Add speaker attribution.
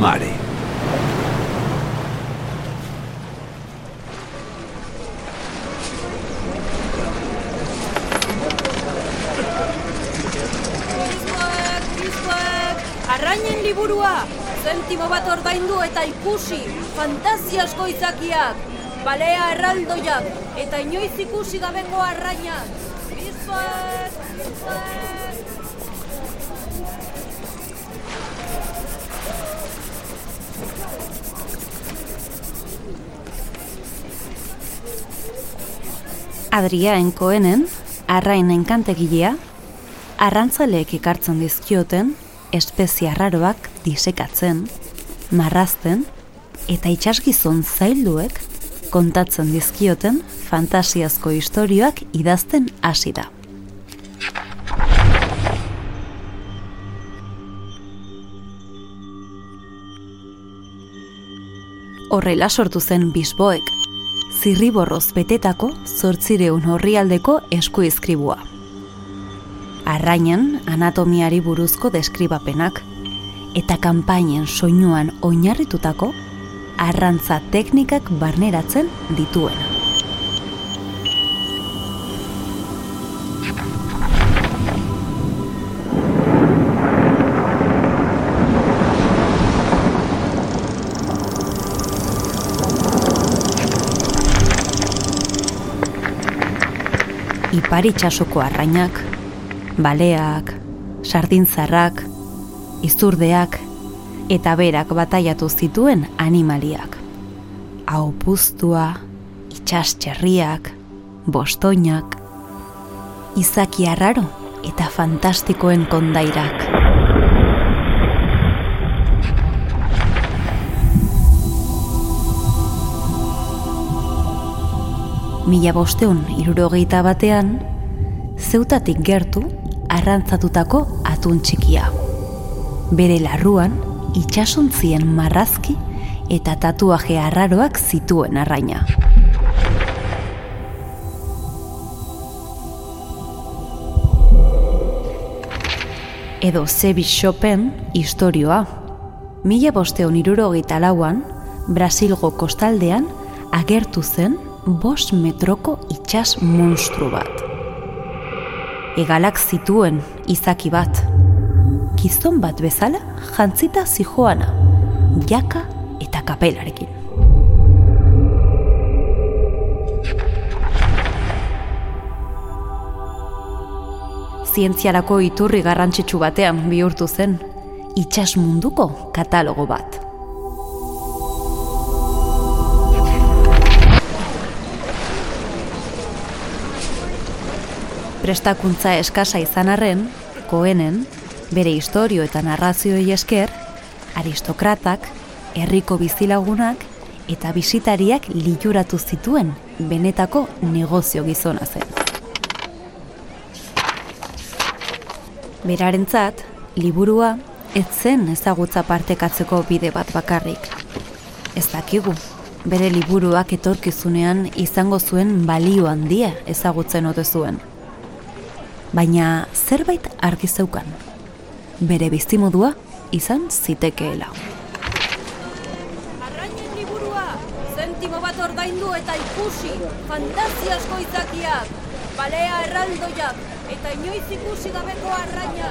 Speaker 1: mare. Arrainen liburua, zentimo bat ordaindu eta ikusi, fantasiasko izakiak, balea erraldoiak, eta inoiz ikusi gabeko arrainak. Bizpak, bizpak.
Speaker 2: Adria enkoenen, arrain enkantegilea, arrantzaleek ikartzen dizkioten, espezia raroak disekatzen, marrazten, eta itxasgizon zailduek kontatzen dizkioten fantasiazko istorioak idazten hasi da. Horrela sortu zen bisboek, zirriborroz betetako zortzireun horrialdeko eskuizkribua. Arrainan anatomiari buruzko deskribapenak, eta kanpainen soinuan oinarritutako arrantza teknikak barneratzen dituena. Ipar itxasoko arrainak, baleak, sardintzarrak, izurdeak eta berak bataiatu zituen animaliak. Hau puztua, itxas txerriak, bostoinak, izaki arraro eta fantastikoen kondairak. Mila bosteun irurogeita batean, zeutatik gertu arrantzatutako atun txikia. Bere larruan, itxasuntzien marrazki eta tatuaje arraroak zituen arraina. Edo Zebi Chopin historioa. Mila bosteon irurogeita lauan, Brasilgo kostaldean agertu zen bost metroko itxas monstru bat. Egalak zituen izaki bat. Gizon bat bezala jantzita zijoana, jaka eta kapelarekin. Zientziarako iturri garrantzitsu batean bihurtu zen, itxas munduko katalogo bat. Prestakuntza eskasa izan arren, koenen, bere historio eta narrazioei esker, aristokratak, herriko bizilagunak eta bisitariak liuratu zituen benetako negozio gizona zen. Berarentzat, liburua ez zen ezagutza partekatzeko bide bat bakarrik. Ez dakigu, bere liburuak etorkizunean izango zuen balio handia ezagutzen ote zuen baina zerbait argi zeukan. Bere bizimodua izan zitekeela.
Speaker 1: Arrainen liburua, zentimo bat ordaindu eta ikusi, fantasiasko izakiak, balea erraldoiak, eta inoiz ikusi gabeko arraina.